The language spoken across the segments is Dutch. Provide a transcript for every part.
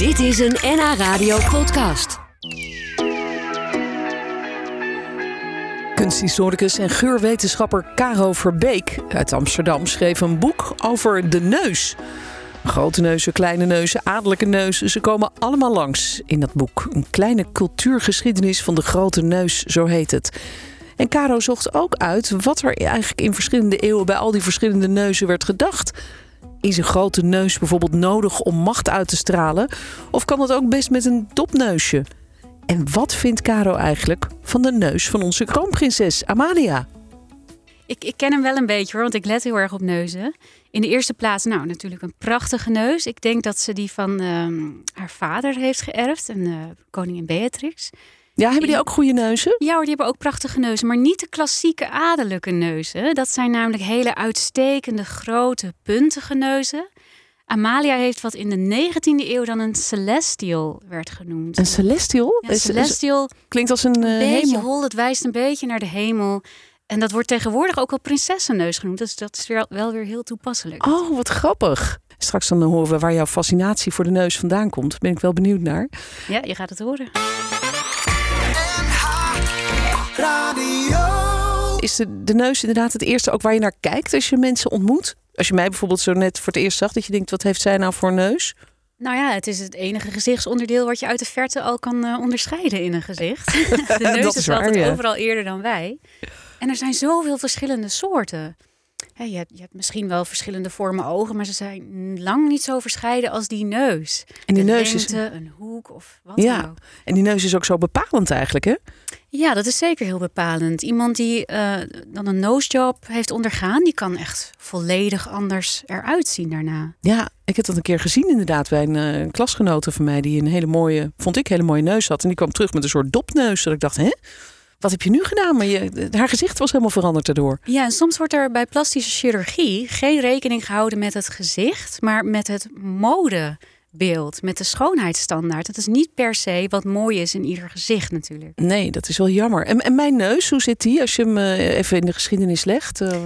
Dit is een NH Radio podcast. Kunsthistoricus en geurwetenschapper Caro Verbeek uit Amsterdam schreef een boek over de neus. Grote neuzen, kleine neuzen, adellijke neuzen, ze komen allemaal langs in dat boek. Een kleine cultuurgeschiedenis van de grote neus, zo heet het. En Caro zocht ook uit wat er eigenlijk in verschillende eeuwen bij al die verschillende neuzen werd gedacht. Is een grote neus bijvoorbeeld nodig om macht uit te stralen? Of kan het ook best met een dopneusje? En wat vindt Caro eigenlijk van de neus van onze kroonprinses Amalia? Ik, ik ken hem wel een beetje hoor, want ik let heel erg op neuzen. In de eerste plaats, nou natuurlijk een prachtige neus. Ik denk dat ze die van ehm, haar vader heeft geërfd, en uh, koningin Beatrix. Ja, hebben die ook goede neuzen? Ja hoor, die hebben ook prachtige neuzen. Maar niet de klassieke adellijke neuzen. Dat zijn namelijk hele uitstekende, grote, puntige neuzen. Amalia heeft wat in de 19e eeuw dan een celestial werd genoemd. Een celestial? Ja, celestial. klinkt als een, uh, beetje hemel. hol, het wijst een beetje naar de hemel. En dat wordt tegenwoordig ook wel prinsessenneus genoemd. Dus dat is weer, wel weer heel toepasselijk. Oh, wat grappig. Straks dan horen we waar jouw fascinatie voor de neus vandaan komt. Ben ik wel benieuwd naar. Ja, je gaat het horen. Is de, de neus inderdaad het eerste ook waar je naar kijkt als je mensen ontmoet? Als je mij bijvoorbeeld zo net voor het eerst zag, dat je denkt, wat heeft zij nou voor neus? Nou ja, het is het enige gezichtsonderdeel wat je uit de verte al kan uh, onderscheiden in een gezicht. de neus Dat is, is waar, altijd ja. overal eerder dan wij. En er zijn zoveel verschillende soorten. Je, hebt, je hebt misschien wel verschillende vormen ogen, maar ze zijn lang niet zo verscheiden als die neus. En die de neus is- een hoek of wat dan Ja, ook. en die neus is ook zo bepalend eigenlijk, hè? Ja, dat is zeker heel bepalend. Iemand die eh, dan een nosejob heeft ondergaan, die kan echt volledig anders eruit zien daarna. Ja, ik heb dat een keer gezien inderdaad bij een eh, klasgenote van mij die een hele mooie, vond ik, hele mooie neus had. En die kwam terug met een soort dopneus. Dat ik dacht, hè? Wat heb je nu gedaan? Maar je, haar gezicht was helemaal veranderd daardoor. Ja, en soms wordt er bij plastische chirurgie geen rekening gehouden met het gezicht, maar met het modebeeld, met de schoonheidsstandaard. Het is niet per se wat mooi is in ieder gezicht natuurlijk. Nee, dat is wel jammer. En, en mijn neus, hoe zit die als je hem eh, even in de geschiedenis legt? Eh,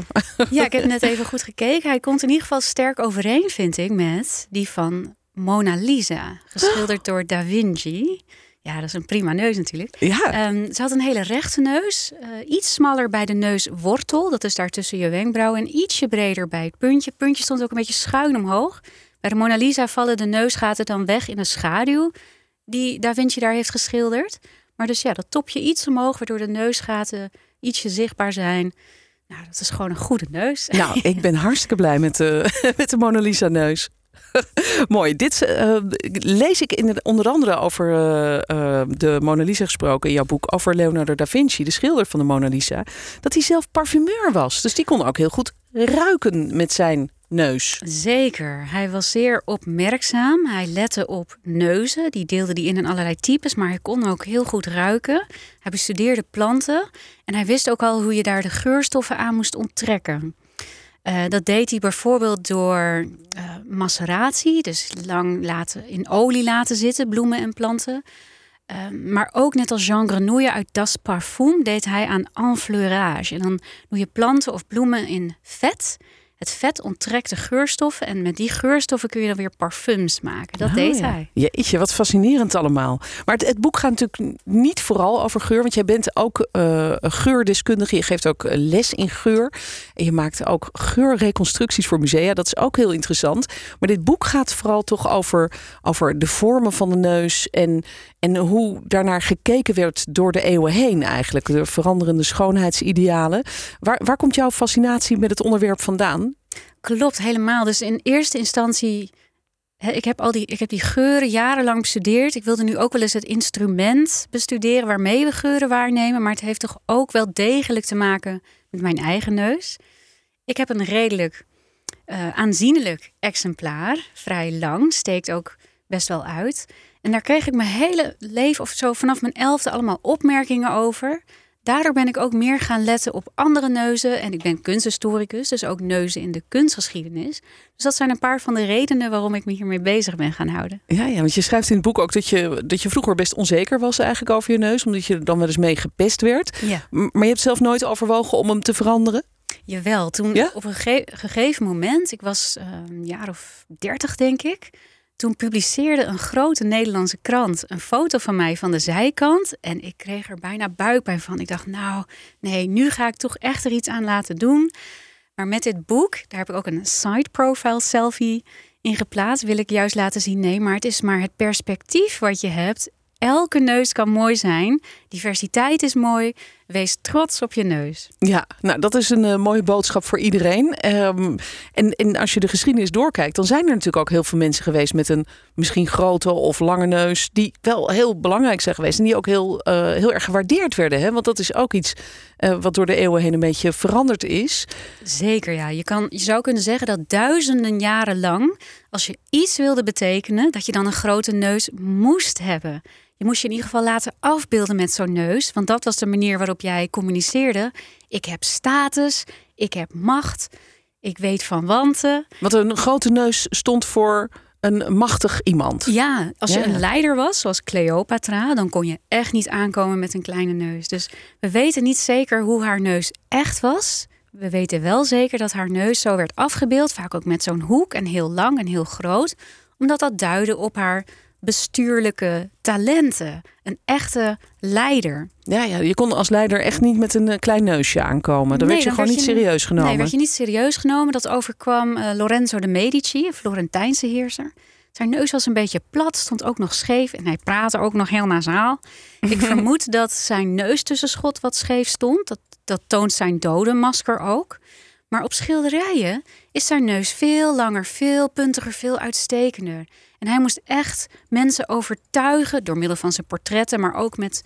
Ja, ik heb net even goed gekeken. Hij komt in ieder geval sterk overeen, vind ik, met die van Mona Lisa, geschilderd door Da Vinci. Ja, dat is een prima neus natuurlijk. ja, Ehm, ze had een hele rechte neus, eh, iets smaller bij de neuswortel, dat is daar tussen je wenkbrauw, en ietsje breder bij het puntje. Het puntje stond ook een beetje schuin omhoog. Bij de Mona Lisa vallen de neusgaten dan weg in een schaduw die Da Vinci daar heeft geschilderd. Maar dus ja, dat topje iets omhoog, waardoor de neusgaten ietsje zichtbaar zijn. Nou, dat is gewoon een goede neus. nou, ik ben hartstikke blij met de, met de Mona Lisa neus. Mooi. Dit eh, lees ik in onder andere over eh, eh, de Mona Lisa gesproken in jouw boek. Over Leonardo da Vinci, de schilder van de Mona Lisa. Dat hij zelf parfumeur was. Dus die kon ook heel goed ruiken met zijn neus. Zeker. Hij was zeer opmerkzaam. Hij lette op neuzen. Die deelde die in in allerlei types, maar hij kon ook heel goed ruiken. Hij bestudeerde planten en hij wist ook al hoe je daar de geurstoffen aan moest onttrekken. Eh, dat deed hij bijvoorbeeld door eh, maceratie, dus lang laten, in olie laten zitten, bloemen en planten. Eh, maar ook net als Jean Grenouille uit Das Parfum deed hij aan enfleurage. En dan doe je planten of bloemen in vet. Het vet onttrekt de geurstoffen en met die geurstoffen kun je dan weer parfums maken. Dat Oh, deed ja. hij. Jeetje, wat fascinerend allemaal. Maar het, het boek gaat natuurlijk niet vooral over geur. Want jij bent ook eh, geurdeskundige. Je geeft ook eh, les in geur. En je maakt ook geurreconstructies voor musea. Dat is ook heel interessant. Maar dit boek gaat vooral toch over, over de vormen van de neus. En, en hoe daarnaar gekeken werd door de eeuwen heen eigenlijk. De veranderende schoonheidsidealen. Waar, waar komt jouw fascinatie met het onderwerp vandaan? Klopt, helemaal. Dus in eerste instantie, ik heb, al die, ik heb die geuren jarenlang bestudeerd. Ik wilde nu ook wel eens het instrument bestuderen waarmee we geuren waarnemen. Maar het heeft toch ook wel degelijk te maken met mijn eigen neus. Ik heb een redelijk eh, aanzienlijk exemplaar, vrij lang, steekt ook best wel uit. En daar kreeg ik mijn hele leven of zo vanaf mijn elfde allemaal opmerkingen over. Daardoor ben ik ook meer gaan letten op andere neuzen. En ik ben kunsthistoricus, dus ook neuzen in de kunstgeschiedenis. Dus dat zijn een paar van de redenen waarom ik me hiermee bezig ben gaan houden. Ja, ja, want je schrijft in het boek ook dat je, dat je vroeger best onzeker was eigenlijk over je neus. Omdat je er dan wel eens mee gepest werd. Ja. Maar je hebt zelf nooit overwogen om hem te veranderen? Jawel, toen Ja? op een gege- gegeven moment, ik was eh, een jaar of dertig denk ik. Toen publiceerde een grote Nederlandse krant een foto van mij van de zijkant. En ik kreeg er bijna buikpijn van. Ik dacht, nou, nee, nu ga ik toch echt er iets aan laten doen. Maar met dit boek, daar heb ik ook een side profile selfie in geplaatst, wil ik juist laten zien: nee, maar het is maar het perspectief wat je hebt. Elke neus kan mooi zijn. Diversiteit is mooi. Wees trots op je neus. Ja, nou dat is een uh, mooie boodschap voor iedereen. Um, en, en als je de geschiedenis doorkijkt, dan zijn er natuurlijk ook heel veel mensen geweest met een misschien grote of lange neus, die wel heel belangrijk zijn geweest en die ook heel, uh, heel erg gewaardeerd werden. Hè? Want dat is ook iets uh, wat door de eeuwen heen een beetje veranderd is. Zeker, ja. Je, kan, je zou kunnen zeggen dat duizenden jaren lang, als je iets wilde betekenen, dat je dan een grote neus moest hebben. Je moest je in ieder geval laten afbeelden met zo'n neus. Want dat was de manier waarop jij communiceerde. Ik heb status, ik heb macht, ik weet van wanten. Want een grote neus stond voor een machtig iemand. Ja, als je een leider was, zoals Cleopatra, dan kon je echt niet aankomen met een kleine neus. Dus we weten niet zeker hoe haar neus echt was. We weten wel zeker dat haar neus zo werd afgebeeld, vaak ook met zo'n hoek en heel lang en heel groot, omdat dat duidde op haar bestuurlijke talenten. Een echte leider. Ja, ja, je kon als leider echt niet met een eh, klein neusje aankomen. Dan werd je gewoon niet serieus genomen. Nee, werd je niet serieus genomen. Dat overkwam uh, Lorenzo de Medici, een Florentijnse heerser. Zijn neus was een beetje plat, stond ook nog scheef en hij praatte ook nog heel nasaal. Ik vermoed dat zijn neustussenschot wat scheef stond. Dat, dat toont zijn dodenmasker ook. Maar op schilderijen is zijn neus veel langer, veel puntiger, veel uitstekender. En hij moest echt mensen overtuigen door middel van zijn portretten, maar ook met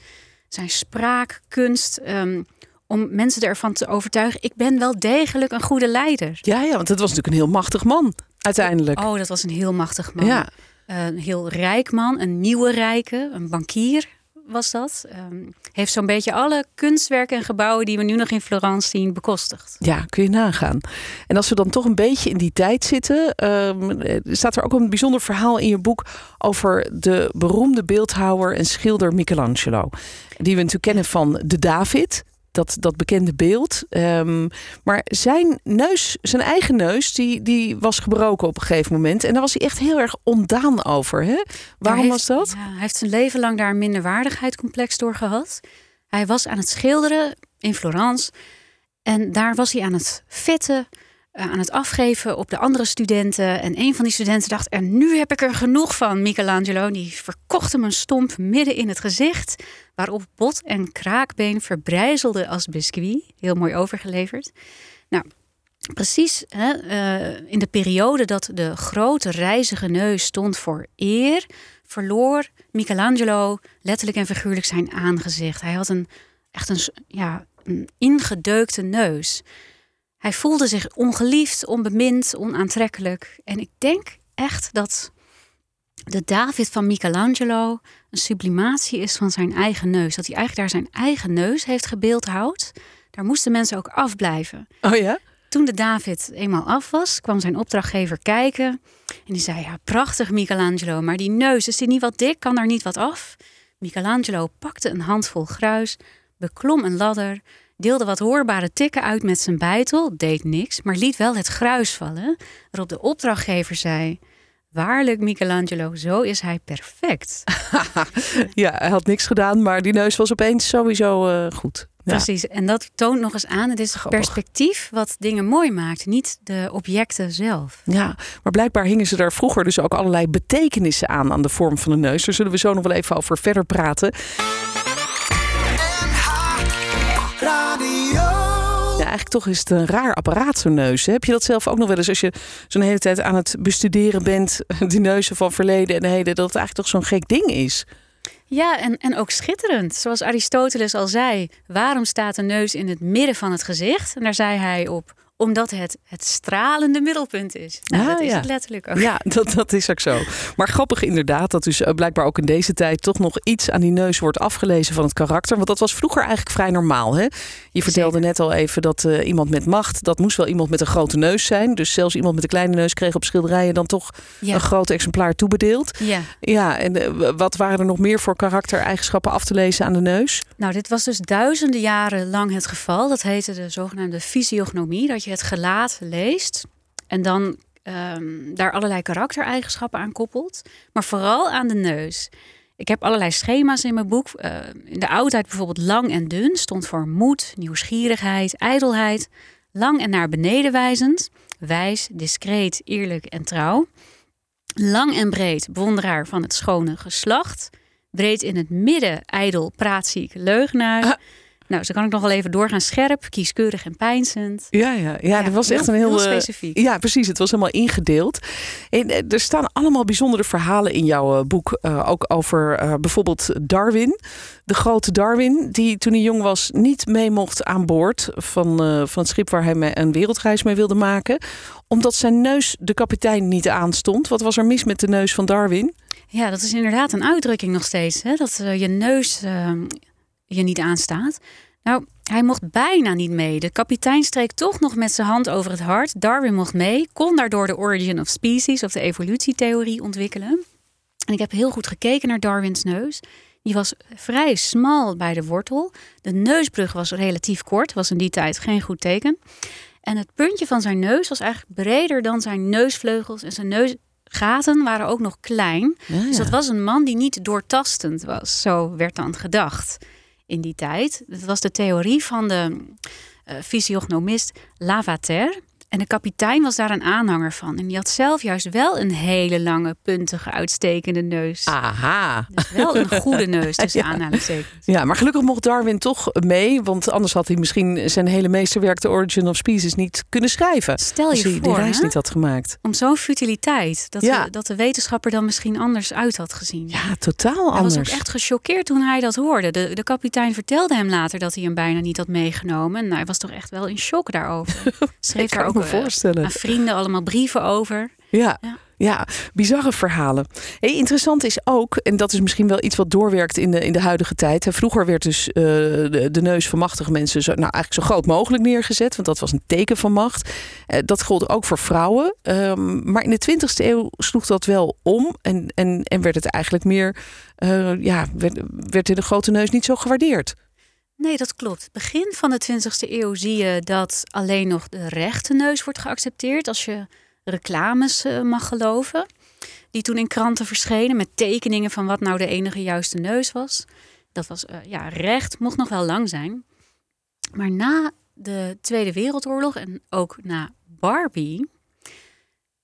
zijn spraakkunst. Um, om mensen ervan te overtuigen: ik ben wel degelijk een goede leider. Ja, ja, want het was natuurlijk een heel machtig man uiteindelijk. Oh, dat was een heel machtig man. Ja. Een heel rijk man, een nieuwe rijke, een bankier was dat. Um, heeft zo'n beetje alle kunstwerken en gebouwen die we nu nog in Florence zien bekostigd. Ja, kun je nagaan. En als we dan toch een beetje in die tijd zitten, um, staat er ook een bijzonder verhaal in je boek over de beroemde beeldhouwer en schilder Michelangelo. Die we natuurlijk kennen van de David dat, dat bekende beeld. Um, maar zijn neus, zijn eigen neus, die, die was gebroken op een gegeven moment. En daar was hij echt heel erg ondaan over. Hè? Waarom was dat? Ja, hij heeft zijn leven lang daar een minderwaardigheidscomplex door gehad. Hij was aan het schilderen in Florence. En daar was hij aan het fitten aan het afgeven op de andere studenten. En een van die studenten dacht: En nu heb ik er genoeg van, Michelangelo. Die verkocht hem een stomp midden in het gezicht. Waarop bot en kraakbeen verbrijzelde als biscuit. Heel mooi overgeleverd. Nou, precies hè, uh, in de periode dat de grote reizige neus stond voor eer, verloor Michelangelo letterlijk en figuurlijk zijn aangezicht. Hij had een echt een, ja, een ingedeukte neus. Hij voelde zich ongeliefd, onbemind, onaantrekkelijk. En ik denk echt dat de David van Michelangelo een sublimatie is van zijn eigen neus. Dat hij eigenlijk daar zijn eigen neus heeft gebeeldhouwd. Daar moesten mensen ook afblijven. Oh ja? Toen de David eenmaal af was, kwam zijn opdrachtgever kijken. En die zei, ja, prachtig Michelangelo, maar die neus, is die niet wat dik? Kan daar niet wat af? Michelangelo pakte een handvol gruis, beklom een ladder deelde wat hoorbare tikken uit met zijn bijtel, deed niks, maar liet wel het gruis vallen, waarop de opdrachtgever zei: Waarlijk, Michelangelo, zo is hij perfect. ja, hij had niks gedaan, maar die neus was opeens sowieso uh, goed. Ja. Precies, en dat toont nog eens aan, het is het perspectief wat dingen mooi maakt, niet de objecten zelf. Ja, maar blijkbaar hingen ze daar vroeger dus ook allerlei betekenissen aan, aan de vorm van de neus. Daar zullen we zo nog wel even over verder praten. Eigenlijk toch is het een raar apparaat, zo'n neus. Heb je dat zelf ook nog wel eens als je zo'n hele tijd aan het bestuderen bent, die neuzen van verleden en heden, dat het eigenlijk toch zo'n gek ding is? Ja, en, en ook schitterend. Zoals Aristoteles al zei, waarom staat een neus in het midden van het gezicht? En daar zei hij op, omdat het het stralende middelpunt is. Nou, ah, dat is het letterlijk ook. Ja, dat, dat is ook zo. Maar grappig inderdaad dat dus eh, blijkbaar ook in deze tijd toch nog iets aan die neus wordt afgelezen van het karakter. Want dat was vroeger eigenlijk vrij normaal. Hè? Je vertelde net al even dat uh, iemand met macht, dat moest wel iemand met een grote neus zijn. Dus zelfs iemand met een kleine neus kreeg op schilderijen dan toch een groot exemplaar toebedeeld. Ja, ja en uh, wat waren er nog meer voor karaktereigenschappen af te lezen aan de neus? Nou, dit was dus duizenden jaren lang het geval. Dat heette de zogenaamde fysiognomie. Dat je het gelaat leest. En dan ehm, daar allerlei karaktereigenschappen aan koppelt. Maar vooral aan de neus. Ik heb allerlei schema's in mijn boek. Uh, in de oudheid bijvoorbeeld lang en dun stond voor moed, nieuwsgierigheid, ijdelheid. Lang en naar beneden wijzend, wijs, discreet, eerlijk en trouw. Lang en breed, bewonderaar van het schone geslacht. Breed in het midden, ijdel, praatziek, leugenaar. Nou, zo kan ik nog wel even doorgaan. Scherp, kieskeurig en pijnzend. Ja, ja, ja, dat was echt een heel, heel eh, specifiek. Ja, precies. Het was helemaal ingedeeld. En eh, er staan allemaal bijzondere verhalen in jouw eh, boek. ook over bijvoorbeeld Darwin. De grote Darwin, die toen hij jong was niet mee mocht aan boord van, van het schip waar hij een wereldreis mee wilde maken. Omdat zijn neus de kapitein niet aanstond. Wat was er mis met de neus van Darwin? Ja, dat is inderdaad een uitdrukking nog steeds. Hè? Dat je neus je niet aanstaat. Nou, hij mocht bijna niet mee. De kapitein streek toch nog met zijn hand over het hart. Darwin mocht mee, kon daardoor de origin of species of de evolutietheorie ontwikkelen. En ik heb heel goed gekeken naar Darwins neus. Die was vrij smal bij de wortel. De neusbrug was relatief kort, was in die tijd geen goed teken. En het puntje van zijn neus was eigenlijk breder dan zijn neusvleugels en zijn neusgaten waren ook nog klein. Dus dat was een man die niet doortastend was. Zo werd dan gedacht in die tijd. Dat was de theorie van de uh, fysiognomist Lavater. En de kapitein was daar een aanhanger van. En die had zelf juist wel een hele lange, puntige, uitstekende neus. Aha. Dus wel een goede neus tussen ja. aanhalingstekens. Ja, maar gelukkig mocht Darwin toch mee. Want anders had hij misschien zijn hele meesterwerk The Origin of Species niet kunnen schrijven. Stel je als hij voor, die reis niet had gemaakt. Om zo'n futiliteit. Dat, ja. de, dat de wetenschapper dan misschien anders uit had gezien. Ja, totaal anders. Hij was ook echt gechoqueerd toen hij dat hoorde. De, de kapitein vertelde hem later dat hij hem bijna niet had meegenomen. En nou, hij was toch echt wel in shock daarover. Schreef daar ook me voorstellen. aan vrienden allemaal brieven over. Ja. ja. Ja, bizarre verhalen. Hey, interessant is ook, en dat is misschien wel iets wat doorwerkt in de, in de huidige tijd. Vroeger werd dus uh, de, de, neus van machtige mensen zo, nou, eigenlijk zo groot mogelijk neergezet, want dat was een teken van macht. Uh, dat gold ook voor vrouwen. Um, maar in de 20e eeuw sloeg dat wel om en, en, en werd het eigenlijk meer, uh, ja, werd, werd de grote neus niet zo gewaardeerd. Nee, dat klopt. Begin van de 20e eeuw zie je dat alleen nog de rechte neus wordt geaccepteerd. Als je reclames uh, mag geloven. Die toen in kranten verschenen met tekeningen van wat nou de enige juiste neus was. Dat was uh, ja, recht, mocht nog wel lang zijn. Maar na de Tweede Wereldoorlog en ook na Barbie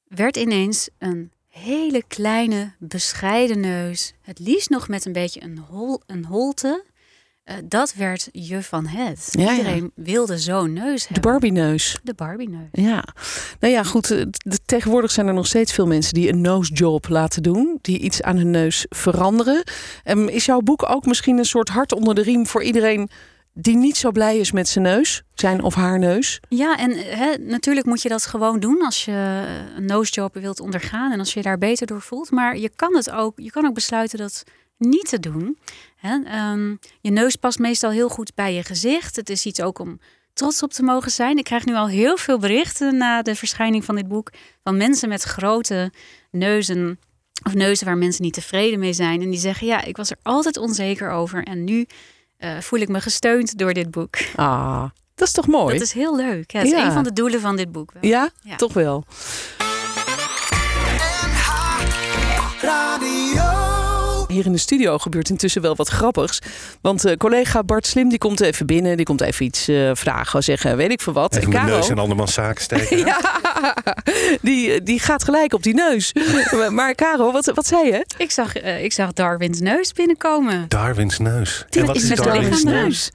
werd ineens een hele kleine, bescheiden neus. Het liefst nog met een beetje een, hol, een holte. Uh, dat werd je van het. Ja, Iedereen ja. wilde zo'n neus hebben. De Barbie-neus. De Barbie-neus. Ja. Nou ja, goed. De, tegenwoordig zijn er nog steeds veel mensen die een nosejob laten doen. Die iets aan hun neus veranderen. Um, is jouw boek ook misschien een soort hart onder de riem voor iedereen die niet zo blij is met zijn neus, zijn of haar neus. Ja, en he, natuurlijk moet je dat gewoon doen als je een nosejob wilt ondergaan en als je, je daar beter door voelt. Maar je kan het ook, je kan ook besluiten dat niet te doen. um, je neus past meestal heel goed bij je gezicht. Het is iets ook om trots op te mogen zijn. Ik krijg nu al heel veel berichten na de verschijning van dit boek van mensen met grote neuzen of neuzen waar mensen niet tevreden mee zijn. En die zeggen: Ja, ik was er altijd onzeker over en nu uh, voel ik me gesteund door dit boek. Ah, dat is toch mooi? Dat is heel leuk. Ja, dat is een van de doelen van dit boek. Wel. Ja, ja, toch wel. Hier in de studio gebeurt intussen wel wat grappigs. Want uh, collega Bart Slim die komt even binnen. Die komt even iets uh, vragen, zeggen, weet ik veel wat. Even en neus in andermans zaken steken. ja, die, die gaat gelijk op die neus. maar Caro, wat, wat zei je? Ik zag, uh, ik zag Darwins neus binnenkomen. Darwins neus? Die, en wat is, is Darwins neus?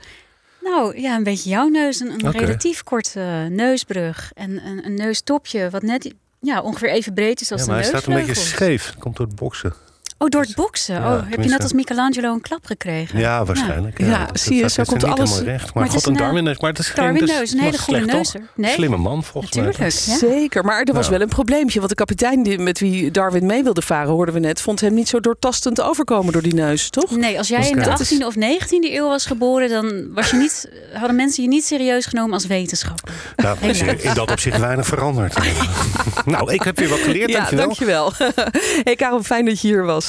Nou ja, een beetje jouw neus. Een, een okay. relatief korte neusbrug. En een, een neustopje wat net ja, ongeveer even breed is als ja, de neus. Maar hij staat een beetje scheef. Komt door het boksen. Oh, door het boksen. Ja, oh, heb je net als Michelangelo een klap gekregen? Ja, waarschijnlijk. Ja, ja zie je, zo komt alles. Recht. Maar, maar god, een Darwin-neus. Maar het is geen Darwin neus, een hele goede neus. Nee. Slimme man, volgens Natuurlijk, mij. Zeker, maar er was wel een probleempje. Want de kapitein die, met wie Darwin mee wilde varen, hoorden we net, vond hem niet zo doortastend overkomen door die neus, toch? Nee, als jij in de 18e of 19e eeuw was geboren, dan was je niet, hadden mensen je niet serieus genomen als wetenschapper. Nou, in dat opzicht weinig veranderd. nou, ik heb weer wat geleerd, ja, dankjewel. dankjewel. hey Karel, fijn dat je hier was.